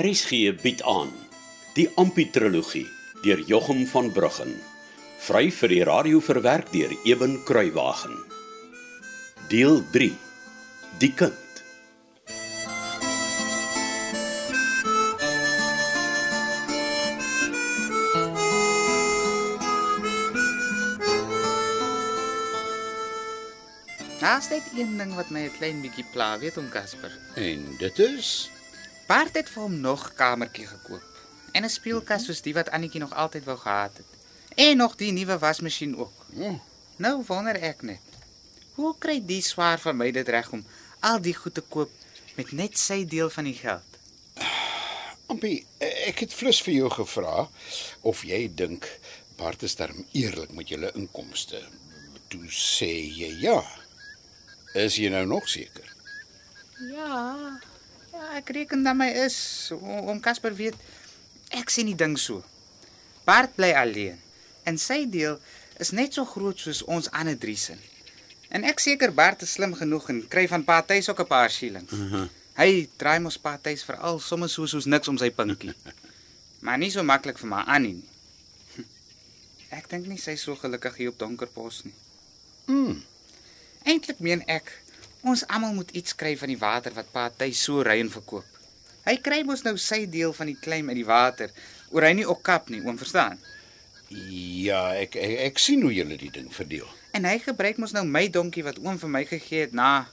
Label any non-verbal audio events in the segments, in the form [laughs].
RSG bied aan die Amputrologie deur Jochum van Bruggen. Vry vir die radio verwerk deur Eben Kruiwagen. Deel 3. Die kind. Daar's net een ding wat my 'n klein bietjie pla, weet om Casper. En dit is Bart het vir hom nog 'n kamertjie gekoop en 'n speelkas soos die wat Annetjie nog altyd wou gehad het. En nog die nuwe wasmasjien ook. Nou wonder ek net. Hoe kry die swaar van my dit reg om al die goed te koop met net sy deel van die geld? Ampie, ek het flus vir jou gevra of jy dink Bart is darm eerlik met julle inkomste. Toe sê jy ja. Is jy nou nog seker? Ja. Ja, ek reken dat my is om Casper weet ek sien die ding so. Bart bly alleen en sy deel is net so groot soos ons ander drie se. En ek seker Bart is slim genoeg en kry van Pa Tuis ook 'n paar shillings. Uh -huh. Hy draai mos Pa Tuis veral sommer so soos niks om sy pinkie. [laughs] maar nie so maklik vir my Annie nie. [laughs] Ek dink nie sy is so gelukkig hier op Donkerpos nie. Mm. Eintlik meen ek ons almal moet iets kry van die water wat Pa Tuis so reën verkoop. Hy kry mos nou sy deel van die claim uit die water, oor hy nie op kap nie, oom verstaan. Ja, ek, ek ek sien hoe julle die ding verdeel. En hy gebruik mos nou my donkie wat oom vir my gegee het na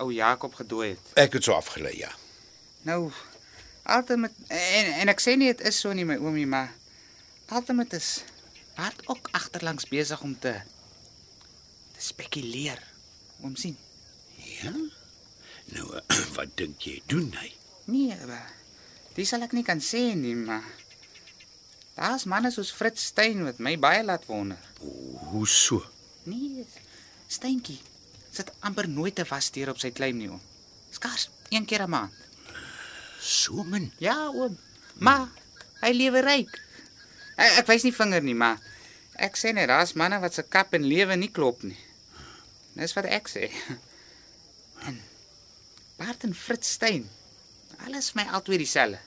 ou Jakob gedooi het. Ek het so afgelei, ja. Nou altyd met en en ek sê nie dit is so nie my oomie, maar altyd met is Bart ook agterlangs besig om te te spekuleer. Oom sien. Ja. Nou, [clears throat] wat dink jy doen hy? Nee, maar dis sal ek nie kan sê nie, maar daar's manne soos Fritz Stein wat my baie laat wonder. Hoe so? Nee, Steintjie sit amper nooit te was deur op sy claim nie, oom. Skars een keer 'n maand. So min. Ja, oom. Maar hy lewe ryk. Ek, ek wys nie vinger nie, maar ek sê net daar's manne wat se kap en lewe nie klop nie. Dis wat ek sê. [laughs] En Bart en Fritz Stein. Alles my altyd dieselfde.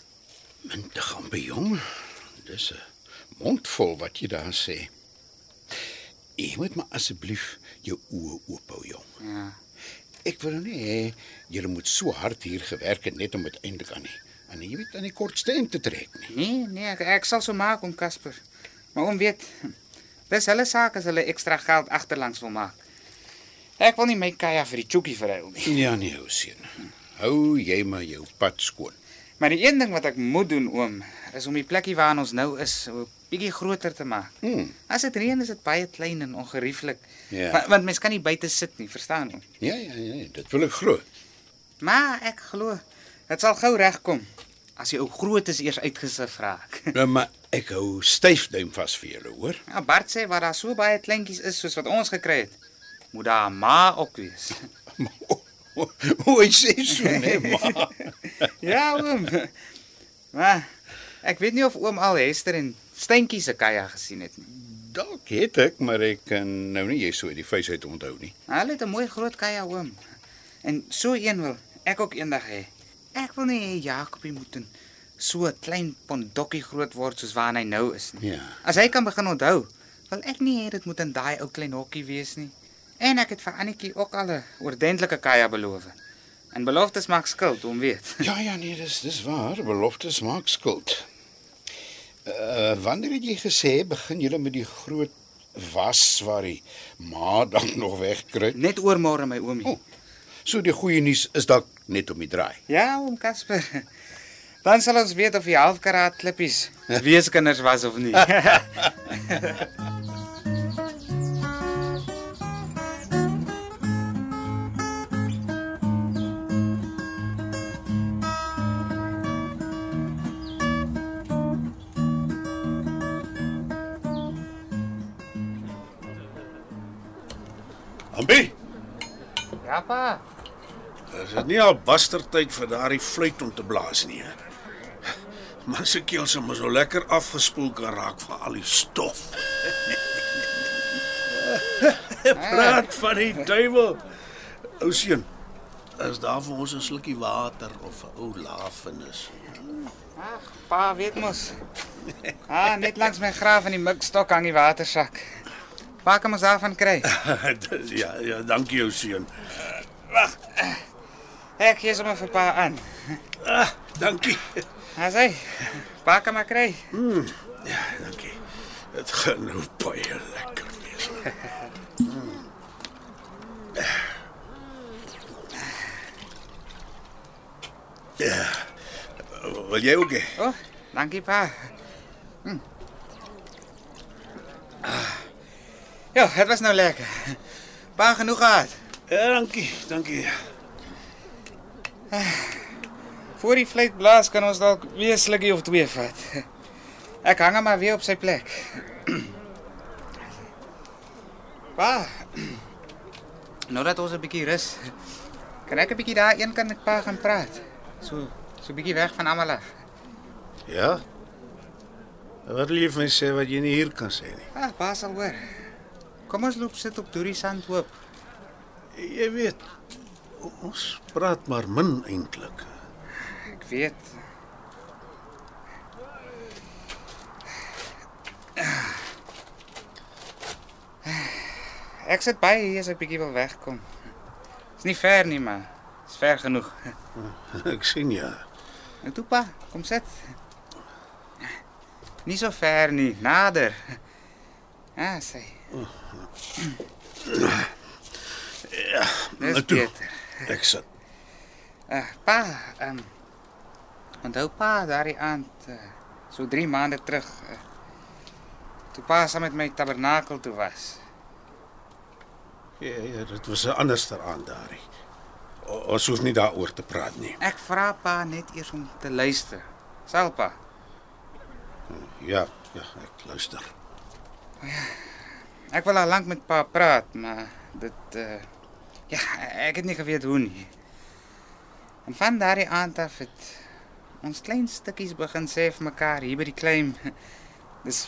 Min te gaan by jong. Dis 'n mondvol wat jy daar sê. Jy moet maar asseblief jou oë oop hou, jong. Ja. Ek wil nie hê jy moet so hard hier gewerk het net om uiteindelik aan nie. En jy weet aan die kortste eind te trek nie. Nee, nee, ek, ek sal so maak om Casper. Maar om weet, dis hulle saak as hulle ekstra geld agterlangs wil maak. Ek wil nie my kaja vir die chookie verruil nie. Ja nee, ou seun. Hou jy maar jou pad skoon. Maar die een ding wat ek moet doen, oom, is om die plekkie waar ons nou is, 'n bietjie groter te maak. Hm. As dit reën is dit baie klein en ongerieflik. Ja. Want, want mens kan nie buite sit nie, verstaan jy? Ja, ja, ja, dit wil ek glo. Maar ek glo dit sal gou regkom as jy ou groot is eers uitgesif raak. [laughs] Nou maar ek hou styf duim vas vir julle, hoor? Ja, Bart sê waar daar so baie kleintjies is soos wat ons gekry het, moet daar 'n ma ook wees. Hoe hy sê so, nee, maar. ja, oom. Maar ek weet nie of oom al Hester en Steentjie se kaja gesien het nie. Dalk het ek, maar ek kan nou nie jy so die vuis uit onthou nie. Hulle het 'n mooi groot kaja oom. En so een wil ek ook eendag hê. Ek wil nie hê Jakobie moet in so 'n klein pondokkie groot word soos waar hy nou is nie. Ja. As hy kan begin onthou, wil ek nie hê dit moet in daai ou klein hokkie wees nie. En ek het vir Annetjie ook al 'n oordentlike kaja beloof. En beloftes maak skuld, om weet. Ja, ja, nee, dis dis waar. Beloftes maak skuld. Uh wanneer het jy gesê begin julle met die groot was waar die ma [laughs] dan nog wegkry? Net oor môre my oomie. Oh. So die goeie nuus is dalk net om die draai. Ja, oom Casper. Dan sal ons weet of die halfkaraat klippies [laughs] weeskinders was of nie. [laughs] Ambi, ja pa. is dit nie al bastertyd vir daardie fluit om te blaas nie. Man se keel se mos so lekker afgespoel kan raak van al die stof. [laughs] Praat van die duiwel. Ou seun, is daar vir ons 'n slukkie water of 'n ou lafenis? Ag, pa weet mos. Ah, net langs my graaf in die mikstok hang die watersak. Pa kan ons daarvan kry. Dis- [laughs] ja, ja, dankie jou seun. Ek gee sommer vir pa aan. Ah, dankie. Hy sê, pa kan maar kry. Ja, dankie. Dit gaan nou baie lekker wees. Ja. Wil jy ook? hê? O, oh, dankie pa. Hm. Ah. Ja, het was nou lekker. Pa genoeg gehad. Ja, dankie, dankie. Voor die fluit blaas kan ons dalk weer slukkie of twee vat. Ek hang hom maar weer op sy plek. Pa. Nou dat ons 'n bietjie rus. Kan ek 'n bietjie daar een kan met pa gaan praat? So so 'n bietjie weg van almal af. Ja. Wat wil jy vir my sê wat jy nie hier kan sê nie? Ah, pa sal hoor. Kom ons loop sit op Dorie Sandhoop. Jy weet, ons praat maar min eintlik. Ek weet. Ek sit by hier as ek bietjie wil wegkom. Is nie ver nie, maar is ver genoeg. [laughs] Ek sien ja. En toe pa, kom sit. Nie so ver nie, nader. Ja, sê. Ja, Dis toe. beter. Ek sit. Uh, pa, ehm um, onthou pa daardie aand uh, so 3 maande terug uh, toe pa saam met my tabernakel toe was. Ja, ja, dit was 'n anderster aand daarin. O- Ons hoef nie daaroor te praat nie. Ek vra pa net eers om te luister. Sal pa. Ja, ja, ek luister. Ek wil al lank met pa praat, maar dit uh, ja, ek het nie geweet hoe nie. En van daardie aand af het ons klein stukkies begin sê vir mekaar hier by die claim. [laughs] Dis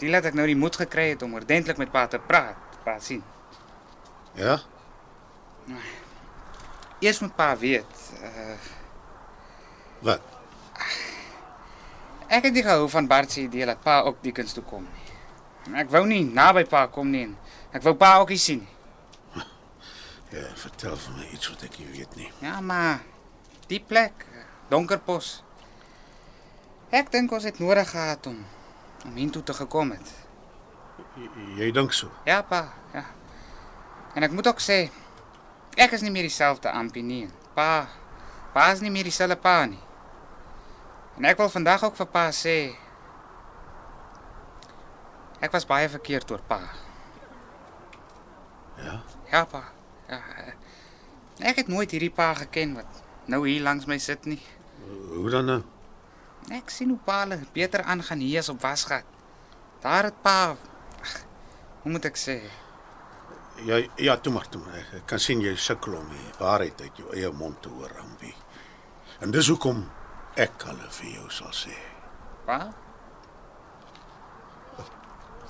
die laat ek nou die moed gekry het om ordentlik met pa te praat. Pa sien. Ja? Eers moet pa weet. Uh, Wat? ek het nie gehou van Bart se idee dat pa ook diekens toe kom nie. Ek wou nie naby pa kom nie. Ek wou pa ook nie sien nie. [laughs] Ja, vertel vir my iets wat ek nie weet nie. Ja, maar die plek, donkerpos. Ek dink ons het nodig gehad om om hiertoe te gekom het. Jy, jy dink so. Ja, pa, ja. En ek moet ook sê ek is nie meer dieselfde ampie nie. Pa, pa is nie meer dieselfde pa nie. En ek wil vandag ook vir pa sê ek was baie verkeerd oor pa. Ja. Ja, pa. Ja. eh, Ek het nooit hierdie pa geken wat nou hier langs my sit nie. Hoe dan nou? Ek sien hoe pa hulle beter aangaan hier as op Wasgat. Daar het pa ag, hoe moet ek sê? Ja, ja, toe maar, toe maar. Ek- kan sien jy sukkel om die waarheid uit jou eie mond te hoor, Ambi. En dis hoekom ek hulle vir jou sal sê. Pa?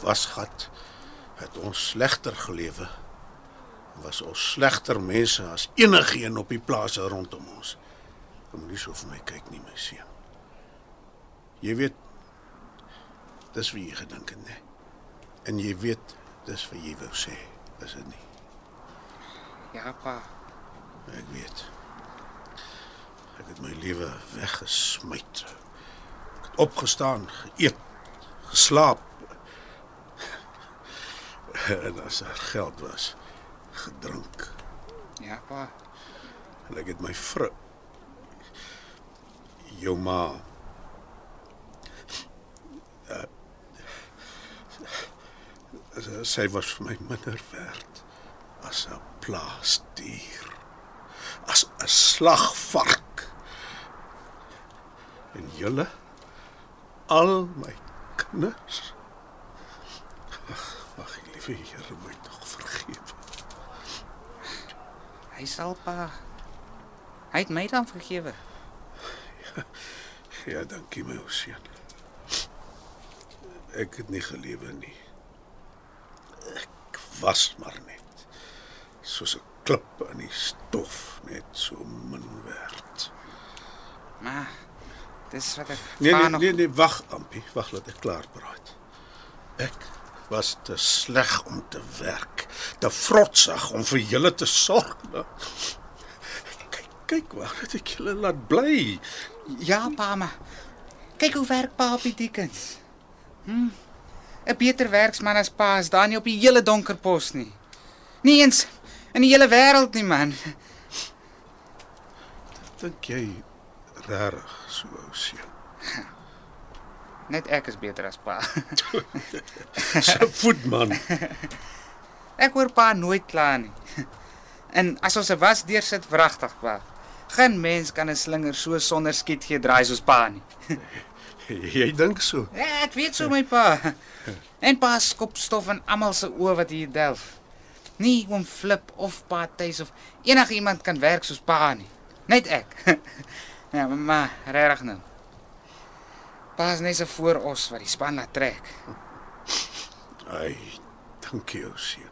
Wasgat het ons slegter gelewe. Was ons slegter mense as enigiemand op die plase rondom ons. Jy moet nie so vir my kyk nie, my seun. Jy weet dis wie jy gedink het, né? En jy weet dis wat jy wou sê, is dit nie? Ja, pa. Ek weet. Ek het my lewe weggesmyt. Ek het opgestaan, geëet, geslaap. [laughs] En as daar geld was, gedrink. Ja, pa. En ek het my vrou jou ma uh, sy was vir my minder werd as 'n plaasdier as 'n slagvark en julle al my kinders ag liewe Here my tog vergewe Hy sal pa. Hy het my dan vergewe. Ja, dankie my ou seun. Ek het nie gelewe nie. Ek was maar net soos 'n klip en die stof net so min werd. Maar dis wat ek Nee nee nog nee, nee wag Ampie, wag laat ek klaar praat. Ek was te sleg om te werk, te vrotsig om vir julle te sorg. Kyk, kyk waar het ek julle laat bly. Ja, pa, maar kyk hoe werk pa op die dekens. Hm. 'n Beter werksman as pa is daar nie op die hele donker pos nie. Nie eens in die hele wêreld nie, man. Dink jy regtig so seun? Net ek is beter as pa. [laughs] So voetman. [laughs] Ek hoor pa nooit kla nie. [laughs] En as ons 'n was deursit wragtig pa. Geen mens kan 'n slinger so sonder skiet gee draai soos pa nie. Jy dink so. Ja, ek weet so my pa. En pa skop stof in almal se oë wat hier delf. Nie oom Flip of pa Tuis of enigiemand kan werk soos pa nie. Net ek. Ja, maar regtig nou. Pa is net so voor ons wat die span laat trek. Ai, dankie ou seun.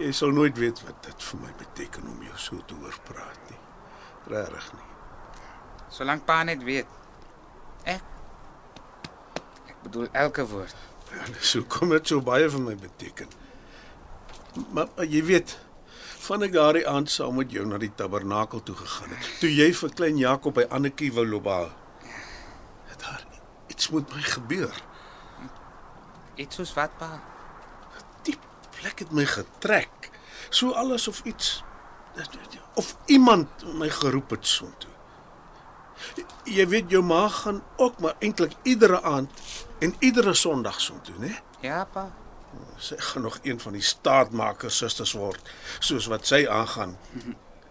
Jy sal nooit weet wat dit vir my beteken om jou so te hoor praat nie. Regtig nie. Solank pa net weet. Ek Ek bedoel elke woord. Ja, dis hoekom dit so baie vir my beteken. Maar, maar jy weet, van ek daardie aand saam met jou na die tabernakel toe gegaan het, toe jy vir klein Jakob by Annetjie wou loop haal. Iets met my gebeur. Iets soos wat pa? Die plek het my getrek. So alles of iets of iemand my geroep het soontoe. Jy weet jou ma gaan ook maar eintlik iedere aand en iedere Sondag soontoe, né? Ja pa. Sy gaan nog een van die staatmakers susters word, soos wat sy aangaan.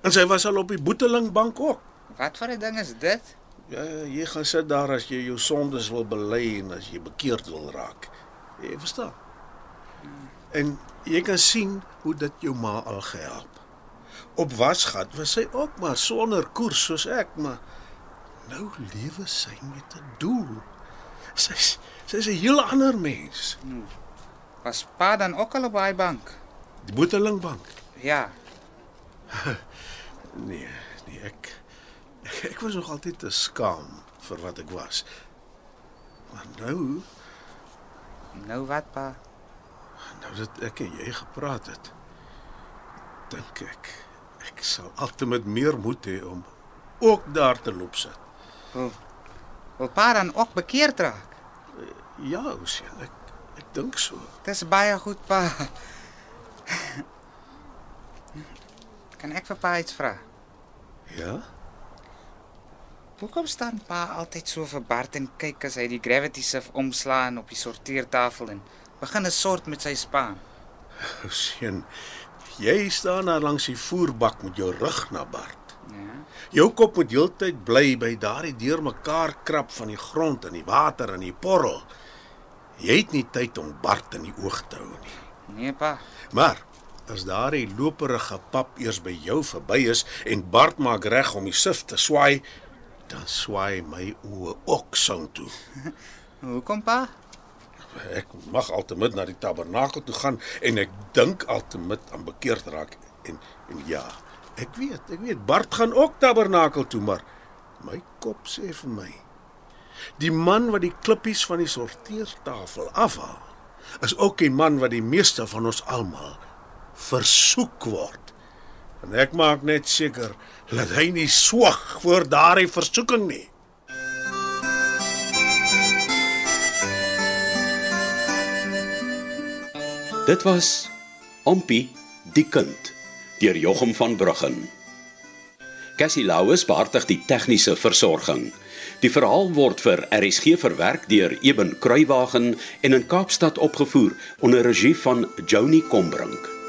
En sy was al op die boetelingbank ook. Wat vir 'n ding is dit? Ja, jy gaan sit daar as jy jou sondes wil bely en as jy bekeerd wil raak. Jy verstaan? En jy kan sien hoe dit jou ma al gehelp. Op wasgat was sy ook maar sonder koers soos ek, maar nou lewe sy met 'n doel. Sy's sy's 'n heel ander mens. Was pa dan ook al op daai bank? Die boetelingbank. Ja. [laughs] Nee, nee, ek ek, ek was nog altyd te skaam vir wat ek was. Maar nou, Nou wat pa? nou dat ek en jy gepraat het, dink ek ek sal altyd meer moed hê om ook daar te loop sit. Wil, wil pa dan ook bekeerd raak? Ja, Ocean, ek ek dink so. Dis baie goed pa. Kan ek vir pa iets vra? Ja? Hoekom staan pa altyd so verbaasd en kyk as hy die gravity sieve omslaan op die sorteertafel en begin 'n sort met sy spaan? Ocean, jy staan daar langs die voerbak met jou rug na Bart. Ja. Jou kop moet heeltyd bly by daardie deurmekaar krap van die grond en die water en die porrel. Jy het nie tyd om Bart in die oog te hou nie. Nee pa. Maar as daardie loperige pap eers by jou verby is en Bart maak reg om die sif te swaai, dan swaai my oë ook soontoe. [laughs] Hoekom pa? Ek mag altyd na die tabernakel toe gaan en ek dink altyd aan bekeerd raak en en ja, ek weet, ek weet Bart gaan ook tabernakel toe, maar my kop sê vir my die man wat die klippies van die sorteertafel afhaal is ook die man wat die meeste van ons almal versoek word. En ek maak net seker dat hy nie swag voor daardie versoeking nie. Dit was Ompie die kind deur Jochum van Bruggen. Cassie Lauis beheerdig die tegniese versorging. Die verhaal word vir RSG verwerk deur Eben Kruiwagen en in Kaapstad opgevoer onder regie van Joni Combrink.